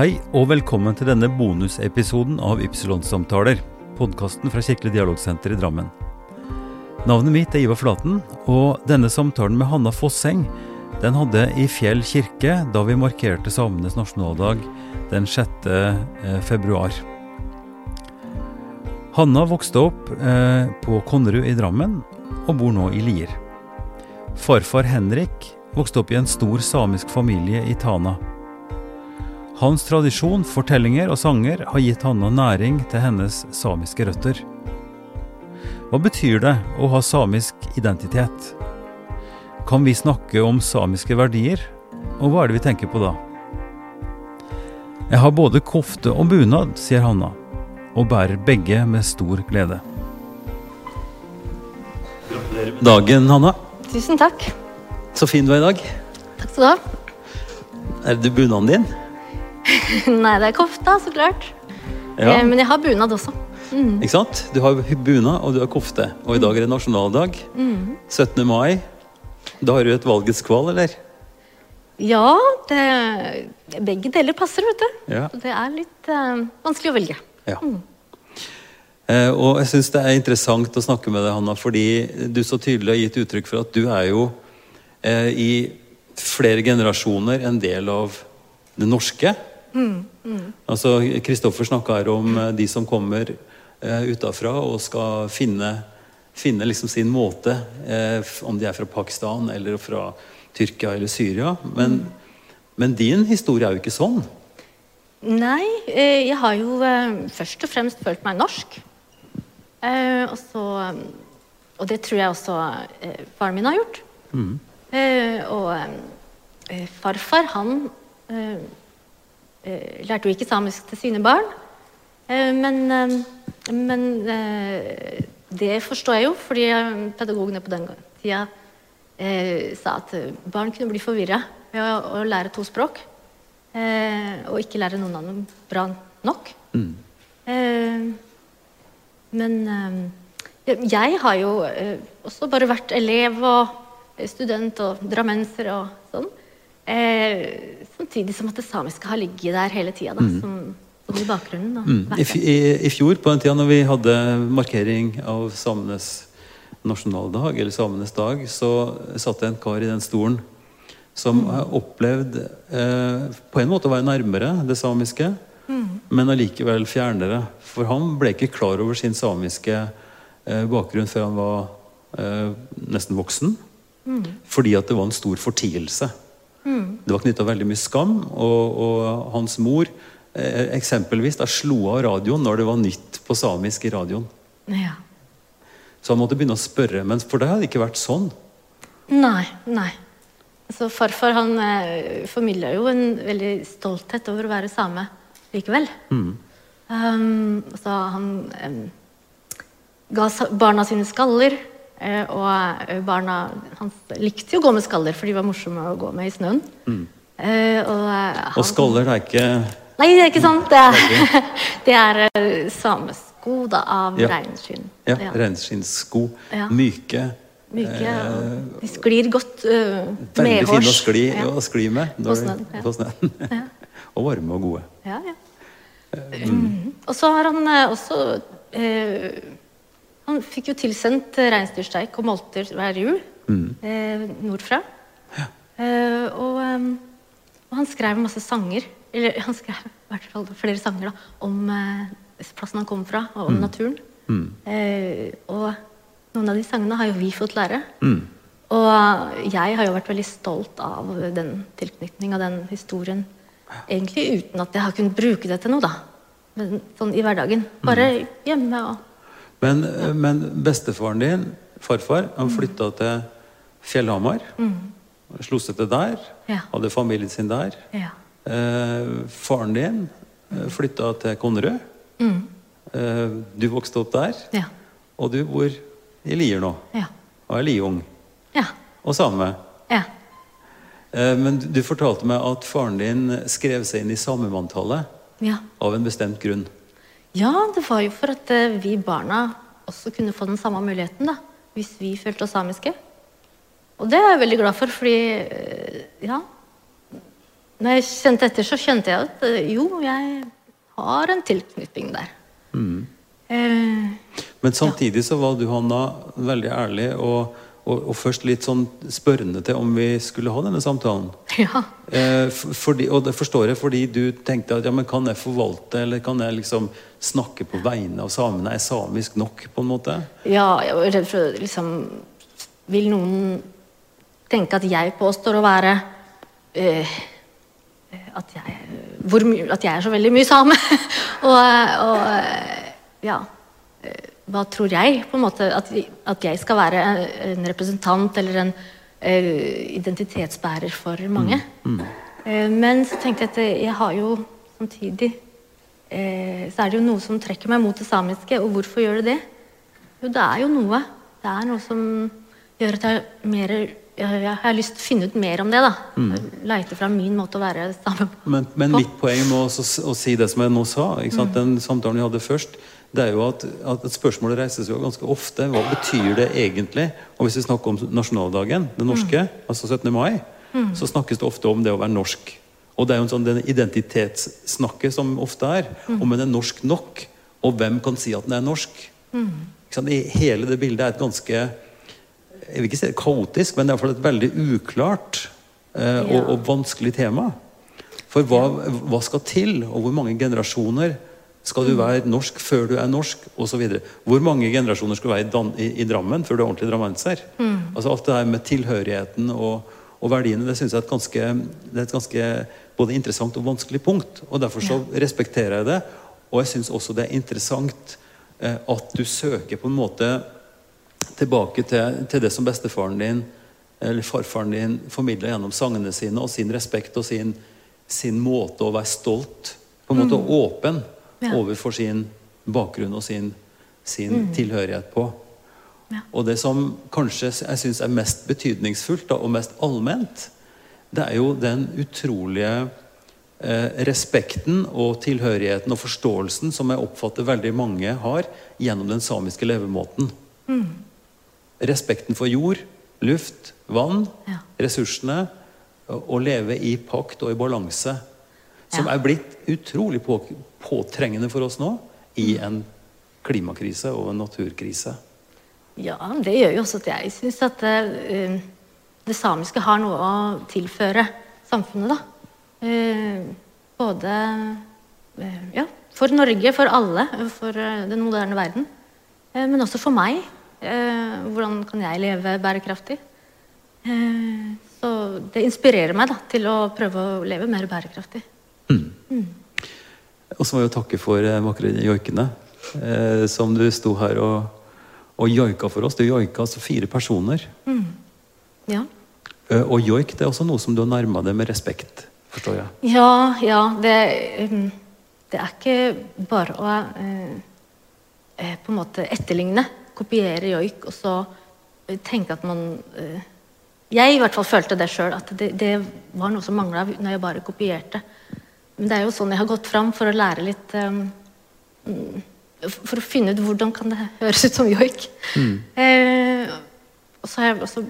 Hei og velkommen til denne bonusepisoden av Ypsilon-samtaler, podkasten fra Kirkelig dialogsenter i Drammen. Navnet mitt er Ivar Flaten, og denne samtalen med Hanna Fosseng den hadde i Fjell kirke da vi markerte samenes nasjonaldag den 6. Eh, februar. Hanna vokste opp eh, på Konnerud i Drammen og bor nå i Lier. Farfar Henrik vokste opp i en stor samisk familie i Tana. Hans tradisjon, fortellinger og sanger har gitt Hanna næring til hennes samiske røtter. Hva betyr det å ha samisk identitet? Kan vi snakke om samiske verdier, og hva er det vi tenker på da? Jeg har både kofte og bunad, sier Hanna, og bærer begge med stor glede. Gratulerer med dagen, Hanna. Tusen takk. Så fin du er i dag. Takk skal du ha. Er det bunaden din? Nei, det er kofta, så klart. Ja. Eh, Men jeg har bunad også. Mm. Ikke sant? Du har bunad og du har kofte. Og i dag er det nasjonaldag. 17. mai. Da har du et valgets kval, eller? Ja, det, begge deler passer, vet du. Ja. Det er litt eh, vanskelig å velge. Ja. Eh, og jeg syns det er interessant å snakke med deg, Hanna, fordi du så tydelig har gitt uttrykk for at du er jo eh, i flere generasjoner en del av det norske. Altså, Kristoffer snakka her om eh, de som kommer eh, utafra og skal finne, finne liksom sin måte, eh, om de er fra Pakistan eller fra Tyrkia eller Syria. Men, men din historie er jo ikke sånn. Nei, eh, jeg har jo eh, først og fremst følt meg norsk. Eh, og så Og det tror jeg også faren min har gjort. Eh, og eh, farfar, han lærte jo ikke samisk til sine barn. Eh, men eh, men eh, det forstår jeg jo, fordi eh, pedagogene på den tida eh, sa at eh, barn kunne bli forvirra ved å, å lære to språk. Eh, og ikke lære noen av dem bra nok. Eh, men eh, jeg har jo eh, også bare vært elev og eh, student og drammenser og sånn. Eh, samtidig som at det samiske har ligget der hele tida, da, som, som i bakgrunnen. Og Mm. I, i, I fjor, på den tida når vi hadde markering av samenes nasjonaldag, eller samenes dag, så satt det en kar i den stolen som mm. opplevde eh, på en måte å være nærmere det samiske, men allikevel fjernere. For han ble ikke klar over sin samiske eh, bakgrunn før han var eh, nesten voksen. Fordi at det var en stor fortielse. Det var knytta veldig mye skam, og, og hans mor eh, eksempelvis da slo av radioen når det var nytt på samisk i radioen. Ja. Så han måtte begynne å spørre, men for deg hadde det ikke vært sånn. Nei, nei. Så farfar han eh, formidla jo en veldig stolthet over å være same likevel. Um, så han um, ga barna sine skaller, og eh, barna hans likte jo å gå med skaller, for de var morsomme å gå med i snøen. Eh, og, eh, han, Og skaller er ikke Nei, det er ikke sant. Det er, det er eh, samesko da, av Ja. reinskinn. ja, reinsskinnsko. Ja. Myke. Myke, ja. de sklir godt uh, Veldig fine å skli, Ja. å skli med. På snøen, ja. på snøen. og varme og gode. Ja, ja. Mhm. Og så har han eh, også eh, Han fikk jo tilsendt eh, reinsdyrsteik og molter hver jul eh, nordfra. Eh, og, eh, og han skrev masse sanger, eller han skrev i hvert fall flere sanger da, om eh, plassen han kom fra, og om naturen. Eh, og noen av de sangene har jo vi fått lære. Og jeg har jo vært veldig stolt av den tilknytninga, den historien. Egentlig uten at jeg har kunnet bruke det til noe, da. Men, sånn i hverdagen. Bare hjemme og Men, men bestefaren din, farfar, han flytta til Fjellhamar. Slo seg til der. Hadde familien sin der. Ja. Eh, faren din eh, flytta til Konnerud. Eh, du vokste opp der. Ja. Og du bor i Lier nå. Ja. Og er liung. Ja. Og same. ja. Eh, men du, fortalte meg at faren din skrev seg inn i samemanntallet ja. av en bestemt grunn. Ja, det var jo for at eh, vi barna også kunne få den samme muligheten, da. Hvis vi følte oss samiske. Og det er jeg veldig glad for, fordi eh, ja når jeg kjente etter, så kjente jeg at eh, jo, jeg har en tilknytning der. Eh, Men samtidig så var du, Hanna, veldig ærlig og, og, og først litt sånn spørrende til om vi skulle ha denne samtalen. ja. Eh, for- fordi, og det forstår jeg fordi du tenkte at ja, men kan jeg forvalte, eller kan jeg liksom snakke på vegne av samene? Er samisk nok, på en måte? ja, jeg var redd for liksom Vil noen tenke at jeg påstår å være øh, at, jeg, hvor, at jeg er så veldig mye same? og, og ja Hva tror jeg? på en måte At, at jeg skal være en, en representant eller en uh, identitetsbærer for mange. Eh, men så tenkte jeg at jeg har jo samtidig uh, Så er det jo noe som trekker meg mot det samiske. Og hvorfor gjør det det? Jo, det er jo noe. Det er noe som gjør at jeg mer jeg, jeg har lyst til å finne ut mer om det. da Leite fra min måte å være same Men, men mitt poeng med å, å si det som jeg nå sa, sant? den samtalen vi hadde først, det er jo at, at spørsmålet reises jo ganske ofte. Hva betyr det egentlig? Og hvis vi snakker om nasjonaldagen, den norske, altså 17. mai, så snakkes det ofte om det å være norsk. Og det er jo en sånn den identitetssnakket som ofte er. Om en er norsk nok, og hvem kan si at den er norsk? I hele det bildet er et ganske jeg vil ikke si kaotisk, men det er i hvert fall et veldig uklart eh, og, og vanskelig tema. For hva, hva skal til, og hvor mange generasjoner skal du være norsk før du er norsk, osv. Hvor mange generasjoner skal du være i, Dan i, i Drammen før du er ordentlig drammenser? Altså Alt det her med tilhørigheten og, og verdiene, det synes jeg er et ganske, det er et ganske både interessant og vanskelig punkt. Og Derfor så respekterer jeg det. Og jeg syns også det er interessant eh, at du søker på en måte tilbake til, til det som bestefaren din eller farfaren din formidla gjennom sangene sine, og sin respekt og sin, sin måte å være stolt På en måte åpen Ja. overfor sin bakgrunn og sin, sin tilhørighet på. Ja. Og det som kanskje jeg syns er mest betydningsfullt da, og mest allment, det er jo den utrolige eh, respekten og tilhørigheten og forståelsen som jeg oppfatter veldig mange har gjennom den samiske levemåten. Respekten for jord, luft, vann, Ja. ressursene. Å leve i pakt og i balanse. Som er blitt utrolig på, påtrengende for oss nå i en klimakrise og en naturkrise. Ja, det gjør jo også at jeg syns at uh, det samiske har noe å tilføre samfunnet, da. Uh, både uh, ja, for Norge, for alle, for den moderne verden. Men også for meg. Hvordan kan jeg leve bærekraftig? Så det inspirerer meg da, til å prøve å leve mer bærekraftig. Og så må jeg jo takke for eh, vakre joikene, eh, som du sto her og, og joika for oss. Du joika altså fire personer. Ja. Eh, og joik det er også noe som du har nærma deg med respekt, forstår jeg. Ja, ja. Det, um, det er ikke bare å eh, eh, på en måte etterligne, kopiere joik, og så tenke at man eh, Jeg i hvert fall følte det sjøl, at det, det var noe som mangla når jeg bare kopierte. Men det er jo sånn jeg har gått fram for å lære litt um, mm, For å finne ut hvordan kan det høres ut som joik. Eh, og så har jeg også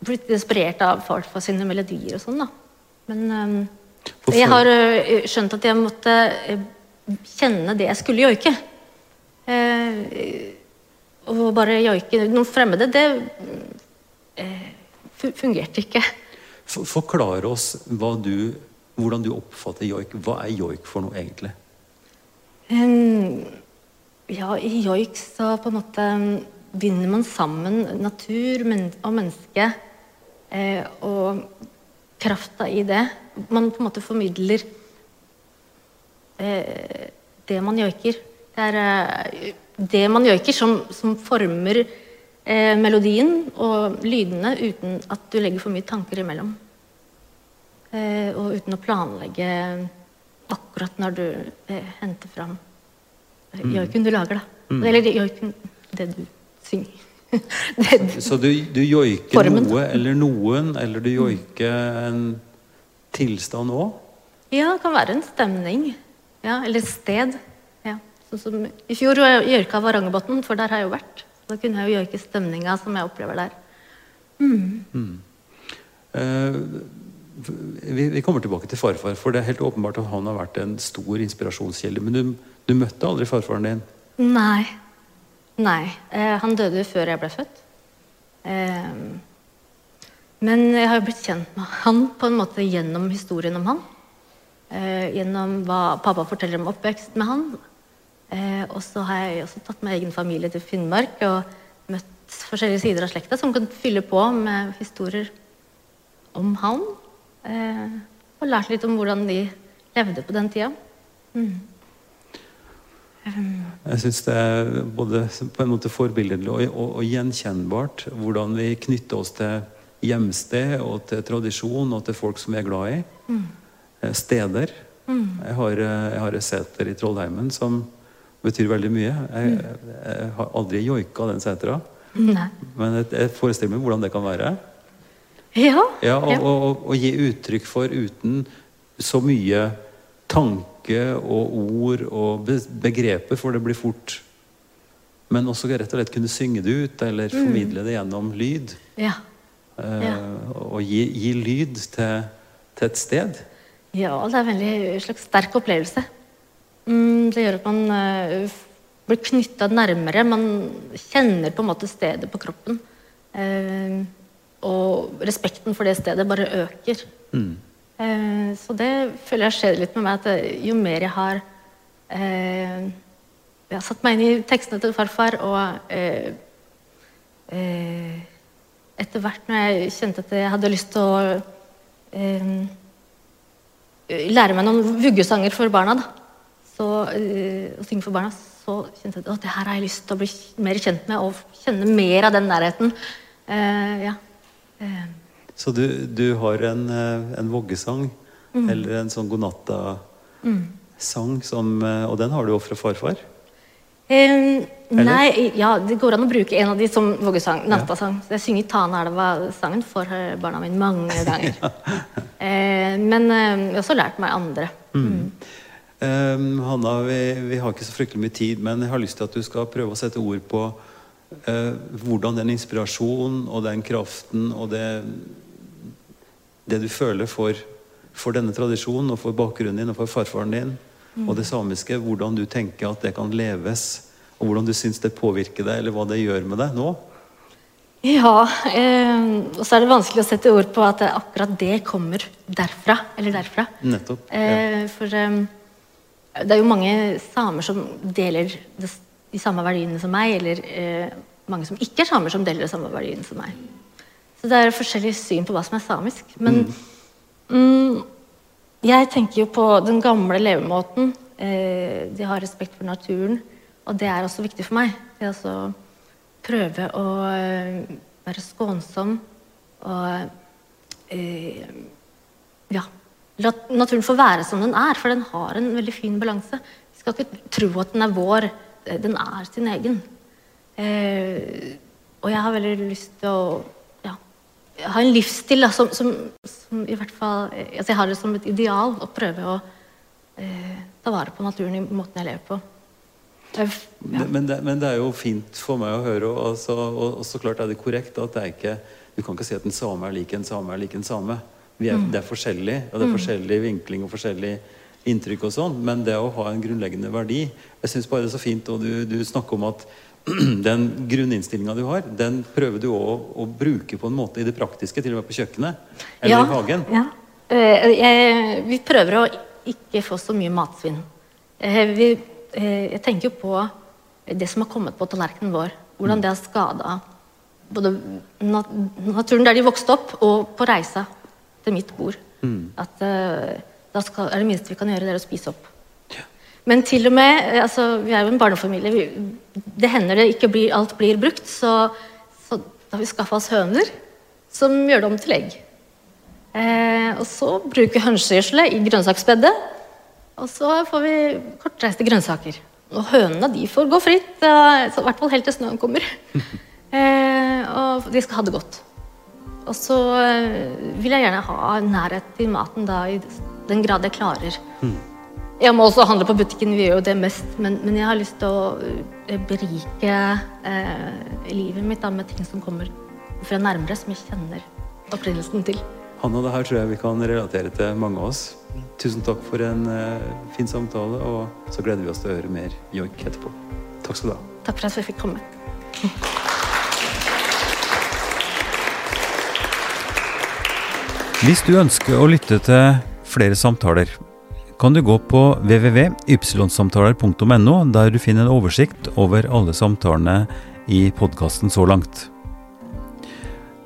blitt inspirert av Farfa sine melodier og sånn, da. Men um, jeg har uh, skjønt at jeg måtte uh, kjenne det jeg skulle joike. Eh, og bare joike noen fremmede, det eh, fungerte ikke. For, forklar oss hva du, hvordan du oppfatter joik. Hva er joik for noe, egentlig? Um, ja, i joik så på en måte binder man sammen natur og menneske. Eh, og krafta i det. Man på en måte formidler eh, det man joiker. Det er eh, det man joiker som, som former eh, melodien og lydene uten at du legger for mye tanker imellom. Eh, og uten å planlegge akkurat når du eh, henter fram eh, joiken du lager, da. Eller det- joiken det du synger. det du, Så du, du joiker Formen. noe eller noen, eller du joiker en tilstand òg? ja, det kan være en stemning. Ja, eller et sted. Ja. Sånn som I fjor joika Varangerbotn, for der har jeg jo vært. Da kunne jeg jo joike stemninga som jeg opplever der. Eh, vi, vi, kommer tilbake til farfar, for det er helt åpenbart at han har vært en stor inspirasjonskilde. Men du, du møtte aldri farfaren din? Nei. Nei. Eh, han døde før jeg ble født. Eh, men jeg har blitt kjent med han på en måte gjennom historien om han. Eh, gjennom hva pappa forteller om oppvekst med han. Eh, og så har jeg også tatt med egen familie til Finnmark og møtt forskjellige sider av slekta som kan fylle på med historier om han. Eh, og lært litt om hvordan de levde på den tida. Mm. Jeg syns det er både på en måte forbilledlig og, og, og, gjenkjennbart hvordan vi knytter oss til hjemsted og til tradisjon og til folk som vi er glad i. Mm. Eh, steder. Mm. Jeg, har, eh, jeg har et seter i Trollheimen som betyr veldig mye. Jeg, mm. jeg har aldri joika den setra. Men jeg, jeg forestiller meg hvordan det kan være. Ja. ja og, og, og, og, gi uttrykk for uten så mye tanke og ord og begreper, for det blir fort. Men også rett og slett kunne synge det ut, eller mm. formidle det gjennom lyd. Ja. Eh, ja. og gi, gi lyd til, til, et sted. Ja, det er en veldig slags sterk opplevelse. Mm, det gjør at man uh, blir knytta nærmere. Man kjenner på en måte stedet på kroppen. Uh, respekten for det stedet bare øker. Mm. Eh, så det føler jeg skjer litt med meg, at jo mer jeg har eh, Jeg har satt meg inn i tekstene til farfar, og eh, eh etter hvert når jeg kjente at jeg hadde lyst til å eh, lære meg noen vuggesanger for barna, da, så, eh, og synge for barna, så kjente jeg at det her har jeg lyst til å bli mer kjent med og kjenne mer av den nærheten. ja. Så du, du har en, eh, en voggesang, mm. eller en sånn godnatta-sang, mm. og den har du òg fra farfar? Um, nei, ja, det går an å bruke en av de som voggesang. Nattasang. Ja. Jeg synger Tana-elva-sangen for eh, barna mine mange ganger. ja. uh, men uh, jeg har også lært meg andre. Mm. Um, Hanna, vi, vi, har ikke så fryktelig mye tid, men jeg har lyst til at du skal prøve å sette ord på eh, hvordan den inspirasjonen og den kraften og det, det du føler for, for, denne tradisjonen og for bakgrunnen din og for farfaren din mm. og det samiske, hvordan du tenker at det kan leves, og hvordan du syns det påvirker deg, eller hva det gjør med deg nå? Ja, eh, og så er det vanskelig å sette ord på at akkurat det kommer derfra eller derfra. Nettopp. Ja. Eh, for eh, det er jo mange samer som deler de samme verdiene som meg, eller eh, mange som ikke er samer, som deler de samme verdiene som meg. Så det er forskjellig syn på hva som er samisk. Men mm. Jeg tenker jo på den gamle levemåten. Eh, de har respekt for naturen, og det er også viktig for meg. Det er å prøve å eh, være skånsom og eh, ja, la naturen få være som den er, for den har en veldig fin balanse. Vi skal ikke tro at den er vår den er sin egen. Og jeg har veldig lyst til å ha en livsstil da, som, som, som, i hvert fall eh, altså Jeg har det som et ideal å prøve å eh, ta vare på naturen i måten jeg lever på. ja. men, det, men, det, er jo fint for meg å høre, og så, og, og så klart er det korrekt at det er ikke Du kan ikke si at en same er lik en same er lik en same. Er, mm. Det er forskjellig, og det er mm. forskjellig vinkling og forskjellig inntrykk og sånn, men det å ha en grunnleggende verdi Jeg syns bare det er så fint, og du, du snakker om at den grunninnstillinga du har, den prøver du å, å, bruke på en måte i det praktiske, til og med på kjøkkenet eller ja, i hagen. Ja. Uh, jeg, vi prøver å ikke få så mye matsvinn. Uh, vi, uh, jeg tenker på det som har kommet på tallerkenen vår. Hvordan mm. det har skada både nat naturen der de vokste opp, og på reisa til mitt bord. Mm. At da skal, er det minste vi kan gjøre, det er å spise opp. Men til og med eh, altså, Vi er jo en barnefamilie. Vi, det hender det ikke blir, alt blir brukt. Så, så da har vi skaffa oss høner som gjør det om til egg. Eh, og så bruker vi hønsegjødselet i grønnsaksbedet. Og så får vi kortreiste grønnsaker. Og hønene de får gå fritt, i hvert fall helt til snøen kommer. eh, og de skal ha det godt. Og så uh, vil jeg gjerne ha nærhet til maten da i den grad jeg klarer. Mm. Jeg må også handle på butikken, vi gjør jo det mest, men, men jeg har lyst til å eh, berike eh, livet mitt da, med ting som kommer fra nærmere, som jeg kjenner opprinnelsen til. Hanna, det her tror jeg vi kan relatere til mange av oss. Tusen takk for en eh, fin samtale, og så gleder vi oss til å høre mer joik etterpå. Takk skal du ha. Takk for at vi fikk komme. Hvis du ønsker å lytte til flere samtaler, kan du gå på www.ypsilonsamtaler.no, der du finner en oversikt over alle samtalene i podkasten så langt.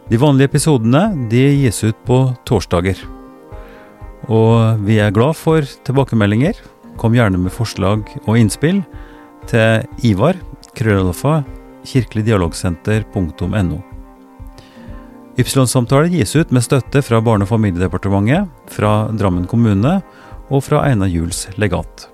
De vanlige episodene de gis ut på torsdager. Og vi er glad for tilbakemeldinger. Kom gjerne med forslag og innspill til Ivar, krøllalfa, kirkeligdialogsenter.no. Ypsilon-samtaler gis ut med støtte fra Barne- og familiedepartementet, fra Drammen kommune og fra Einar Juels legat.